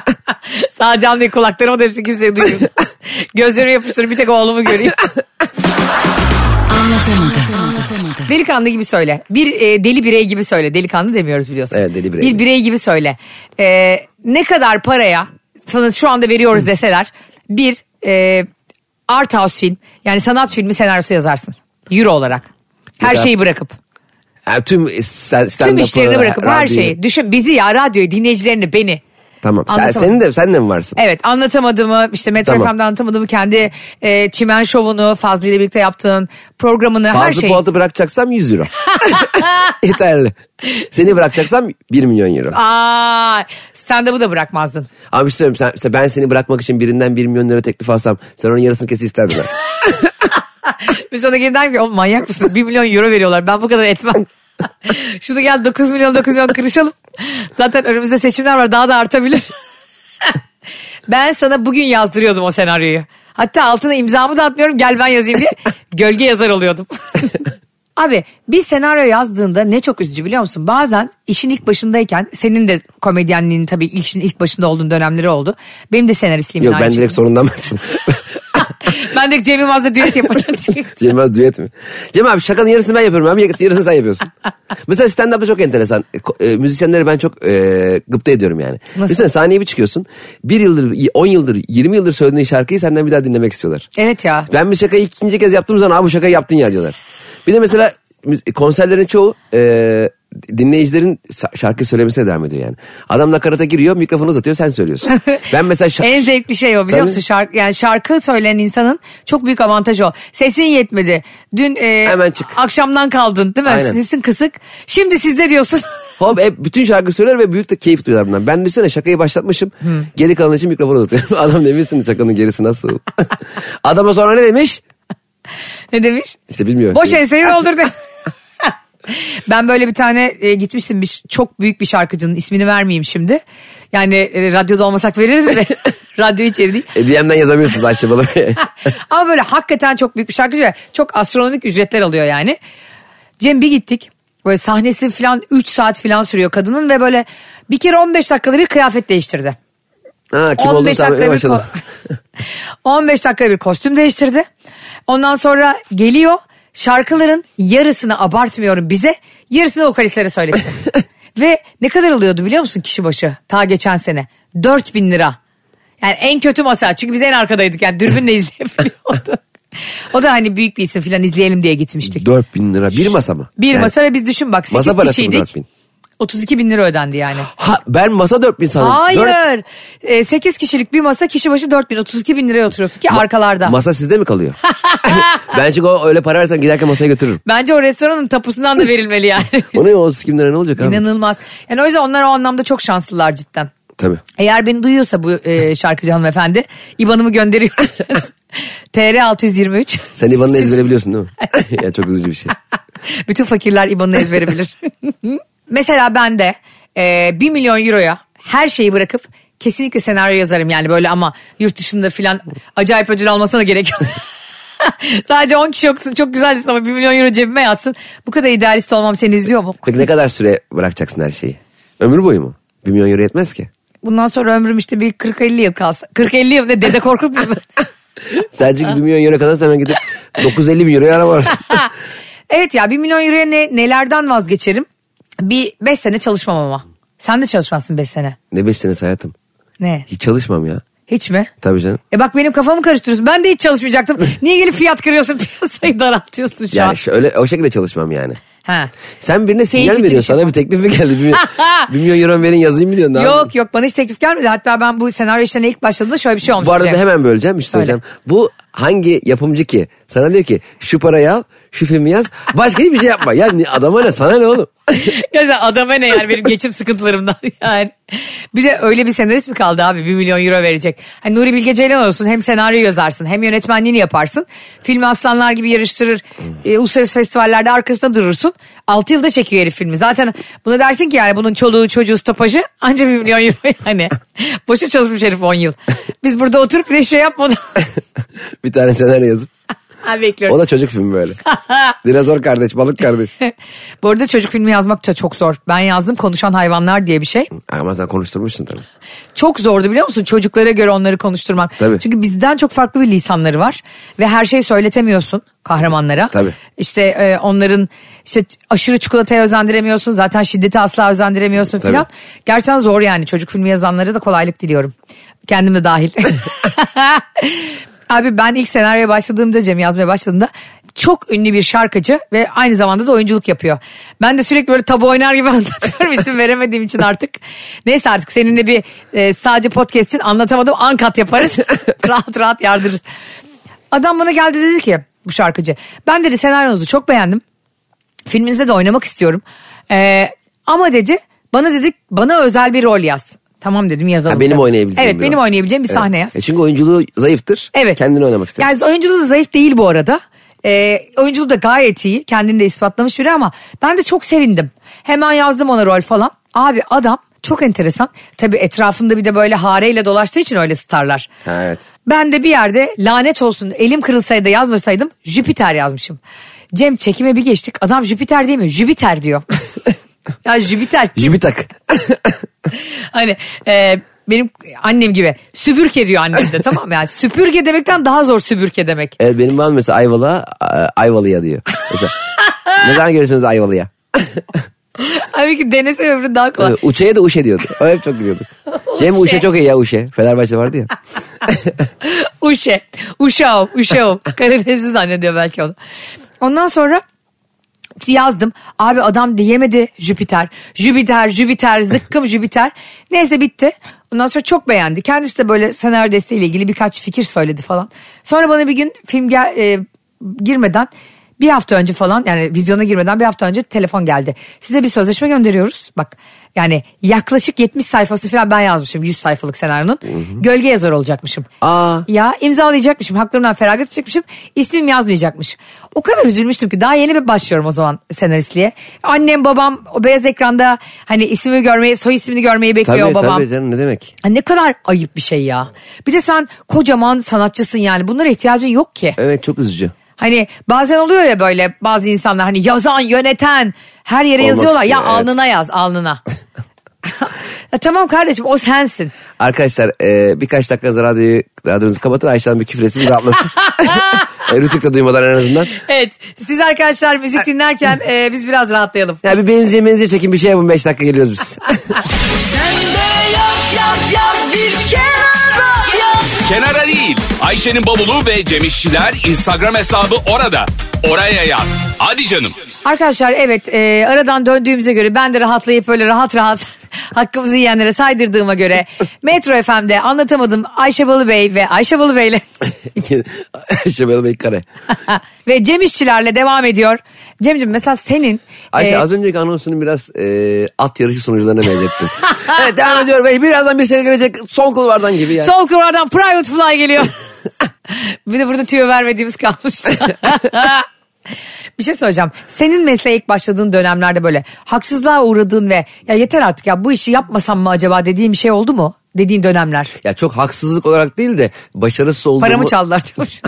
Sağ cam değil kulaklarıma da hepsi kimseye duymuyor. Gözlerime yapıştırıp bir tek oğlumu göreyim. Delikanlı gibi söyle. Bir e, deli birey gibi söyle. Delikanlı demiyoruz biliyorsun. Evet, deli birey Bir gibi. birey gibi söyle. E, ne kadar paraya sana şu anda veriyoruz deseler bir e, art house film yani sanat filmi senaryosu yazarsın. Euro olarak. Her şeyi bırakıp. Yani tüm stand Tüm işlerini bırakıp her şeyi. Düşün bizi ya radyoyu dinleyicilerini beni. Tamam. Sen, senin de sen de mi varsın? Evet anlatamadığımı işte Metro Tamam. FM'de anlatamadığımı kendi e, çimen şovunu Fazlı ile birlikte yaptığın programını her Fazlı şeyi. Polat'ı bırakacaksam 100 euro. Yeterli. Seni bırakacaksam 1 milyon euro. Aa, stand-up'ı da bırakmazdın. Ama bir şey söyleyeyim. Sen, sen- ben seni bırakmak için birinden 1 milyon lira teklif alsam sen onun yarısını kesin isterdin. Biz sana gelin ki oğlum manyak mısın? 1 milyon euro veriyorlar ben bu kadar etmem. Şunu gel 9 milyon 9 milyon kırışalım. Zaten önümüzde seçimler var daha da artabilir. ben sana bugün yazdırıyordum o senaryoyu. Hatta altına imzamı da atmıyorum gel ben yazayım diye gölge yazar oluyordum. Abi bir senaryo yazdığında ne çok üzücü biliyor musun? Bazen işin ilk başındayken senin de komedyenliğin tabii işin ilk başında olduğun dönemleri oldu. Benim de senaristliğimin Yok ben şekilde. direkt sorundan başladım. Ben de Cem Yılmaz'la düet yapacağım. Cem Yılmaz düet mi? Cem abi şakanın yarısını ben yapıyorum abi yarısını sen yapıyorsun. Mesela stand-up'da çok enteresan. E, müzisyenleri ben çok e, gıpta ediyorum yani. Mesela sahneye bir çıkıyorsun. Bir yıldır, 10 yıldır, 20 yıldır söylediğin şarkıyı senden bir daha dinlemek istiyorlar. evet ya. Ben bir şakayı ikinci kez yaptığım zaman abi bu şakayı yaptın ya diyorlar. Bir de mesela konserlerin çoğu e, dinleyicilerin şarkı söylemesine devam ediyor yani. Adam nakarata giriyor mikrofonu uzatıyor sen söylüyorsun. Ben mesela şa- En zevkli şey o biliyor Tabii. musun? Şarkı, yani şarkı söyleyen insanın çok büyük avantajı o. Sesin yetmedi. Dün e, Hemen çık. akşamdan kaldın değil mi? Aynen. Sesin kısık. Şimdi sizde diyorsun. Hop hep bütün şarkı söyler ve büyük de keyif duyuyorlar bundan. Ben düşünsene şakayı başlatmışım. Geri kalan için mikrofonu uzatıyorum. Adam demişsin şakanın gerisi nasıl? Adama sonra ne demiş? Ne demiş? İşte bilmiyorum. Boş enseyi doldurdu. ben böyle bir tane e, gitmiştim bir, çok büyük bir şarkıcının ismini vermeyeyim şimdi. Yani e, radyoda olmasak veririz de radyo içeri değil. E, DM'den yazabilirsiniz Ayşe Balı. Ama böyle hakikaten çok büyük bir şarkıcı ve çok astronomik ücretler alıyor yani. Cem bir gittik. Böyle sahnesi falan 3 saat falan sürüyor kadının ve böyle bir kere 15 dakikada bir kıyafet değiştirdi. ha, kim olduğunu 15 tahmin etmeye dakikada bir ko- 15 dakikada bir kostüm değiştirdi. Ondan sonra geliyor şarkıların yarısını abartmıyorum bize yarısını vokalistlere söylesin. Ve ne kadar alıyordu biliyor musun kişi başı ta geçen sene 4000 lira. Yani en kötü masa çünkü biz en arkadaydık yani dürbünle izleyebiliyorduk. O da hani büyük bir isim falan izleyelim diye gitmiştik. 4000 lira bir masa mı? Bir Yani- masa ve biz düşün bak 8 Masa kişiydik. 4000? 32 bin lira ödendi yani. Ha, ben masa 4000 sandım. Dört- Hayır. 8 kişilik bir masa kişi başı 4 bin 32 bin liraya oturuyorsun ki arkalarda. Masa sizde mi kalıyor? ben çünkü o öyle para versen giderken masaya götürürüm. Bence o restoranın tapusundan da verilmeli yani. O ne o 32 bin lira ne olacak abi? İnanılmaz. Yani o yüzden onlar o anlamda çok şanslılar cidden. Tabii. Eğer beni duyuyorsa bu e, şarkıcı hanımefendi IBAN'ımı gönderiyorum. TR 623. Sen İvan'ı ezbere biliyorsun değil mi? ya çok üzücü bir şey. Bütün fakirler IBAN'ını ezbere bilir. Mesela ben de e, 1 milyon euroya her şeyi bırakıp kesinlikle senaryo yazarım yani böyle ama yurt dışında filan acayip ödül almasına gerek yok. Sadece 10 kişi okusun çok güzel ama 1 milyon euro cebime yatsın. Bu kadar idealist olmam seni izliyor mu? Peki ne kadar süre bırakacaksın her şeyi? Ömür boyu mu? 1 milyon euro yetmez ki. Bundan sonra ömrüm işte bir 40-50 yıl kalsa. 40-50 yıl ne dede Korkut mu? Çünkü 1 milyon euro kadar hemen gidip 950 bin euroya araba varsın. evet ya 1 milyon euroya ne, nelerden vazgeçerim? Bir 5 sene çalışmam ama. Sen de çalışmazsın 5 sene. ne 5 senesi hayatım? Ne? Hiç çalışmam ya. Hiç mi? Tabii canım. E bak benim kafamı karıştırıyorsun. Ben de hiç çalışmayacaktım. Niye gelip fiyat kırıyorsun piyasayı daraltıyorsun şu an? Yani şöyle o şekilde çalışmam yani. Ha. Sen birine sinyal mi veriyorsun? Sana bir teklif mi geldi? 1 milyon, 1 milyon euro verin yazayım mı diyorsun? Yok yapayım? yok bana hiç teklif gelmedi. Hatta ben bu senaryo işlerine ilk başladığımda şöyle bir şey olmuş. Bu arada hemen böleceğim bir şey söyleyeceğim. Bu hangi yapımcı ki? Sana diyor ki şu parayı al şu filmi yaz başka hiçbir şey yapma. Ya adama ne sana ne oğlum? Gerçekten adama ne yani benim geçim sıkıntılarımdan yani. Bir de öyle bir senarist mi kaldı abi 1 milyon euro verecek. Hani Nuri Bilge Ceylan olsun hem senaryo yazarsın hem yönetmenliğini yaparsın. Filmi aslanlar gibi yarıştırır. E, uluslararası festivallerde arkasında durursun. 6 yılda çekiyor herif filmi. Zaten buna dersin ki yani bunun çoluğu çocuğu stopajı anca 1 milyon euro yani. Boşa çalışmış herif 10 yıl. Biz burada oturup bir şey yapmadık. bir tane senaryo yazıp. Ha, bekliyoruz. O da çocuk filmi böyle. Dinozor kardeş balık kardeş. Bu arada çocuk filmi yazmak da çok zor. Ben yazdım Konuşan Hayvanlar diye bir şey. Ama sen konuşturmuşsun tabii. Çok zordu biliyor musun? Çocuklara göre onları konuşturmak. Tabii. Çünkü bizden çok farklı bir lisanları var. Ve her şeyi söyletemiyorsun kahramanlara. Tabii. İşte e, onların işte aşırı çikolataya özendiremiyorsun. Zaten şiddeti asla özendiremiyorsun filan. Gerçekten zor yani. Çocuk filmi yazanlara da kolaylık diliyorum. Kendim de dahil. Abi ben ilk senaryoya başladığımda Cem yazmaya başladığımda çok ünlü bir şarkıcı ve aynı zamanda da oyunculuk yapıyor. Ben de sürekli böyle tabu oynar gibi anlatıyorum isim veremediğim için artık. Neyse artık seninle bir e, sadece podcast için anlatamadım ankat yaparız. rahat rahat yardırırız. Adam bana geldi dedi ki bu şarkıcı. Ben dedi senaryonuzu çok beğendim. Filminizde de oynamak istiyorum. Ee, ama dedi bana dedi bana özel bir rol yaz. Tamam dedim yazalım. Ha, benim oynayabileceğim Evet bir benim oynayabileceğim bir Evet. sahne yaz. E çünkü oyunculuğu zayıftır. Evet. Kendini oynamak ister. Yani oyunculuğu zayıf değil bu arada. Ee, oyunculuğu da gayet iyi. Kendini de ispatlamış biri ama ben de çok sevindim. Hemen yazdım ona rol falan. Abi adam çok enteresan. Tabii etrafında bir de böyle hareyle dolaştığı için öyle starlar. Ha, evet. Ben de bir yerde lanet olsun elim kırılsaydı yazmasaydım Jüpiter yazmışım. Cem çekime bir geçtik. Adam Jüpiter değil mi? Jüpiter diyor. ya Jüpiter. Jibitak. Hani e, benim annem gibi süpürge diyor annem de tamam mı? Yani süpürge demekten daha zor süpürge demek. Evet benim babam mesela Ayvalık'a Ayvalı'ya diyor. Mesela, ne zaman görüyorsunuz Ayvalı'ya? Halbuki denese öbürü daha kolay. Evet, Uçe'ye de Uşe diyordu. O hep çok gülüyordu. Cem Uşe çok iyi ya Uşe. Fenerbahçe vardı ya. Uşe. Uşav. Uşav. Karadenizli zannediyor belki onu. Ondan sonra yazdım. Abi adam diyemedi Jüpiter. Jüpiter, Jüpiter, zıkkım Jüpiter. Neyse bitti. Ondan sonra çok beğendi. Kendisi de böyle senaryo desteğiyle ilgili birkaç fikir söyledi falan. Sonra bana bir gün film gel, e, girmeden bir hafta önce falan yani vizyona girmeden bir hafta önce telefon geldi. Size bir sözleşme gönderiyoruz. Bak yani yaklaşık 70 sayfası falan ben yazmışım 100 sayfalık senaryonun. Gölge yazar olacakmışım. Aa. Ya imzalayacakmışım. Haklarımdan feragat edecekmişim. İsmim yazmayacakmış. O kadar üzülmüştüm ki daha yeni bir başlıyorum o zaman senaristliğe. Annem babam o beyaz ekranda hani ismimi görmeyi soy ismini görmeyi bekliyor Tabii babam. tabii canım ne demek. Ha, Ne kadar ayıp bir şey ya. Bir de sen kocaman sanatçısın yani bunlara ihtiyacın yok ki. Evet çok üzücü. Hani bazen oluyor ya böyle bazı insanlar hani yazan yöneten her yere Olmak yazıyorlar. Ya istiyor, evet. alnına yaz alnına. ya tamam kardeşim o sensin. Arkadaşlar e, birkaç dakika radyoyu, radyonuzu kapatın Ayşe'den bir küfür etsin bir rahatlasın. e, Rütük de duymadan en azından. Evet siz arkadaşlar müzik dinlerken e, biz biraz rahatlayalım. Ya bir benziye benziye çekin bir şey yapın 5 dakika geliyoruz biz. Kenara değil. Ayşe'nin bavulu ve Cemişçiler Instagram hesabı orada. Oraya yaz. Hadi canım. Arkadaşlar evet e, aradan döndüğümüze göre ben de rahatlayıp böyle rahat rahat hakkımızı yiyenlere saydırdığıma göre Metro FM'de anlatamadım Ayşe Balıbey ve Ayşe Balıbey'le Ayşe Bey kare. ve Cem İşçilerle devam ediyor. Cem'ciğim mesela senin Ayşe e, az önceki anonsunu biraz e, at yarışı sonuçlarına benzettin. evet devam ediyor ve birazdan bir şey gelecek son kulvardan gibi yani. sol kulvardan private fly geliyor. Bir de burada tüyo vermediğimiz kalmıştı. Bir şey söyleyeceğim. Senin mesleğe ilk başladığın dönemlerde böyle haksızlığa uğradığın ve ya yeter artık ya bu işi yapmasam mı acaba dediğin bir şey oldu mu? Dediğin dönemler. Ya çok haksızlık olarak değil de başarısız olduğumu... Paramı çaldılar diyormuş.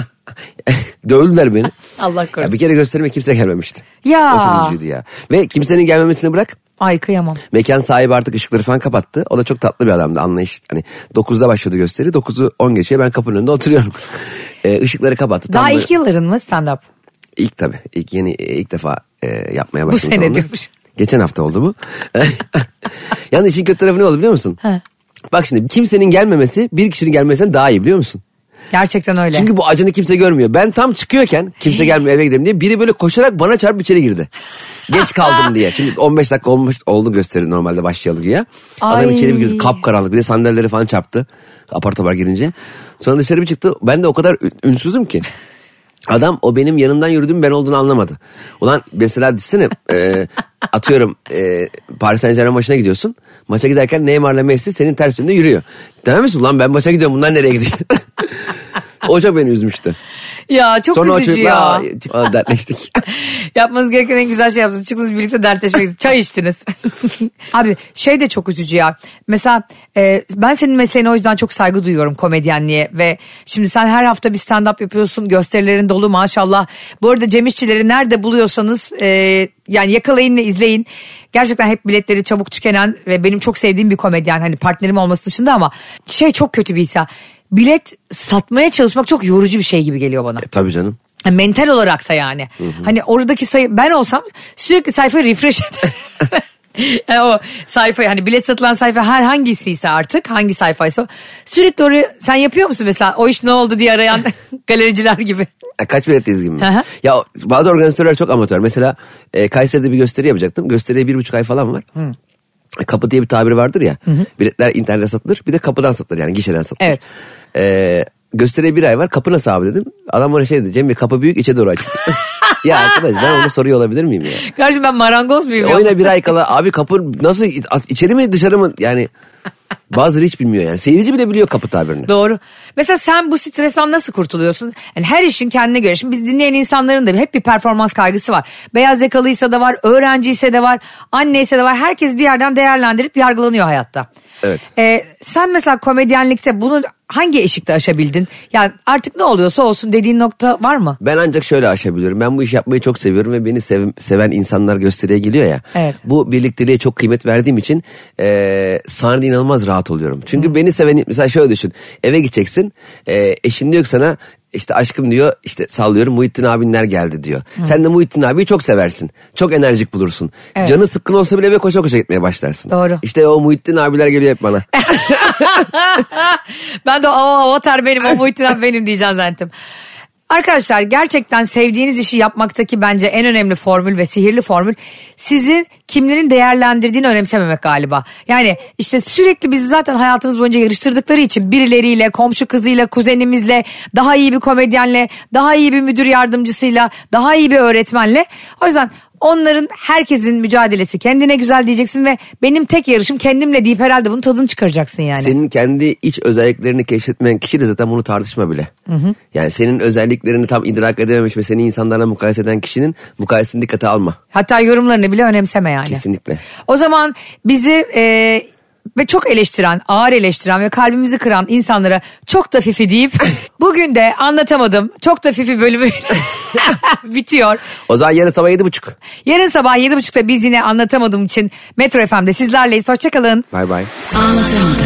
Dövdüler beni. Allah Ya korusun. bir kere gösterime kimse gelmemişti. Ya. O ya. Ve kimsenin gelmemesini bırak. Ay kıyamam. Mekan sahibi artık ışıkları falan kapattı. O da çok tatlı bir adamdı anlayış. Hani 9'da başladı gösteri. 9'u 10 geçiyor ben kapının önünde oturuyorum. Ee, ışıkları kapattı. Daha Tam ilk böyle- yılların mı stand up? İlk tabii. İlk yeni ilk defa e, yapmaya Bu başladım. sene salonda. diyormuş. Geçen hafta oldu bu. Yalnız işin kötü tarafı ne oldu biliyor musun? He. Bak şimdi kimsenin gelmemesi bir kişinin gelmesinden daha iyi biliyor musun? Gerçekten öyle. Çünkü bu acını kimse görmüyor. Ben tam çıkıyorken kimse gelmiyor eve gidelim diye biri böyle koşarak bana çarpıp içeri girdi. Geç kaldım diye. Çünkü 15 dakika olmuş oldu gösteri normalde başlayalı güya. Adam Ay. içeri bir girdi kapkaranlık bir de sandalyeleri falan çarptı. Apar topar girince. Sonra dışarı bir çıktı. Ben de o kadar ün- ünsüzüm ki. Adam o benim yanından yürüdüğüm ben olduğunu anlamadı. Ulan mesela düşünsene e, atıyorum e, Paris Saint Germain maçına gidiyorsun. Maça giderken Neymar'la Messi senin ters yönde yürüyor. Demem misin ulan ben maça gidiyorum bunlar nereye gidiyor? o çok beni üzmüştü. ya çok Sonra üzücü ya. aa, dertleştik. Yapmanız gereken en güzel şey yaptınız. Çıktınız birlikte dertleşmek. Çay içtiniz. Abi şey de çok üzücü ya. Mesela e, ben senin mesleğine o yüzden çok saygı duyuyorum komedyenliğe. Ve şimdi sen her hafta bir stand up yapıyorsun. Gösterilerin dolu maşallah. Bu arada Cem İşçileri nerede buluyorsanız e, yani yakalayın ve izleyin. Gerçekten hep biletleri çabuk tükenen ve benim çok sevdiğim bir komedyen. Hani partnerim olması dışında ama şey çok kötü bir his ya. Bilet satmaya çalışmak çok yorucu bir şey gibi geliyor bana. E, tabii canım. Mental olarak da yani. Hani oradaki sayı ben olsam sürekli sayfayı refresh ederim. Yani o sayfayı hani bilet satılan sayfa her hangisiyse artık hangi sayfaysa sürekli oraya sen yapıyor musun mesela o iş ne oldu diye arayan galericiler gibi. Ya Kaç biletteyiz gibi mi? Hı hı. ya bazı organizatörler çok amatör. Mesela e, Kayseri'de bir gösteri yapacaktım. Gösteriye bir buçuk ay falan var. Kapı diye bir tabiri vardır ya. Biletler internette satılır. Bir de kapıdan satılır yani gişeden satılır. Evet. E, gösteriye bir ay var. Kapı nasıl abi dedim. Adam bana şey dedi. Cem Bey kapı büyük içe doğru aç. ya arkadaş ben onu soruyor olabilir miyim ya? Kardeşim ben marangoz muyum? ya? Oyuna bir ay kala abi kapı nasıl içeri mi dışarı mı yani bazıları hiç bilmiyor yani. Seyirci bile biliyor kapı tabirini. Doğru. Mesela sen bu stresten nasıl kurtuluyorsun? Yani her işin kendine göre. Şimdi biz dinleyen insanların da hep bir performans kaygısı var. Beyaz yakalıysa da var, öğrenciyse de var, anneyse de var. Herkes bir yerden değerlendirip yargılanıyor hayatta. Evet. Ee, sen mesela komedyenlikte bunu hangi eşikte aşabildin? Yani artık ne oluyorsa olsun dediğin nokta var mı? Ben ancak şöyle aşabiliyorum. Ben bu işi yapmayı çok seviyorum ve beni sev- seven insanlar gösteriye geliyor ya. Evet. Bu birlikteliğe çok kıymet verdiğim için e, sahnede inanılmaz rahat oluyorum. Çünkü beni seven mesela şöyle düşün. Eve gideceksin. E, eşin diyor ki sana işte aşkım diyor işte sallıyorum Muhittin abinler geldi diyor. Sen de Muhittin abiyi çok seversin. Çok enerjik bulursun. Evet. Canı sıkkın olsa bile eve koşa koşa gitmeye başlarsın. Doğru. İşte o Muhittin abiler geliyor hep bana. ben de o avatar benim, o Muhittin abi benim diyeceğim zannettim. Arkadaşlar gerçekten sevdiğiniz işi yapmaktaki bence en önemli formül ve sihirli formül sizin kimlerin değerlendirdiğini önemsememek galiba. Yani işte sürekli bizi zaten hayatımız boyunca yarıştırdıkları için birileriyle, komşu kızıyla, kuzenimizle, daha iyi bir komedyenle, daha iyi bir müdür yardımcısıyla, daha iyi bir öğretmenle. O yüzden onların herkesin mücadelesi kendine güzel diyeceksin ve benim tek yarışım kendimle deyip herhalde bunun tadını çıkaracaksın yani. Senin kendi iç özelliklerini keşfetmeyen kişiyle zaten bunu tartışma bile. Yani senin özelliklerini tam idrak edememiş ve seni insanlarla mukayese eden kişinin mukayesini dikkate alma. Hatta yorumlarını bile önemseme yani. Kesinlikle. O zaman bizi e, ve çok eleştiren, ağır eleştiren ve kalbimizi kıran insanlara çok da fifi deyip bugün de anlatamadım. Çok da fifi bölümü bitiyor. O zaman yarın sabah yedi buçuk. Yarın sabah 7.30'da biz yine anlatamadığım için Metro FM'de sizlerleyiz. Hoşçakalın. Bay bay. Anlatamadım.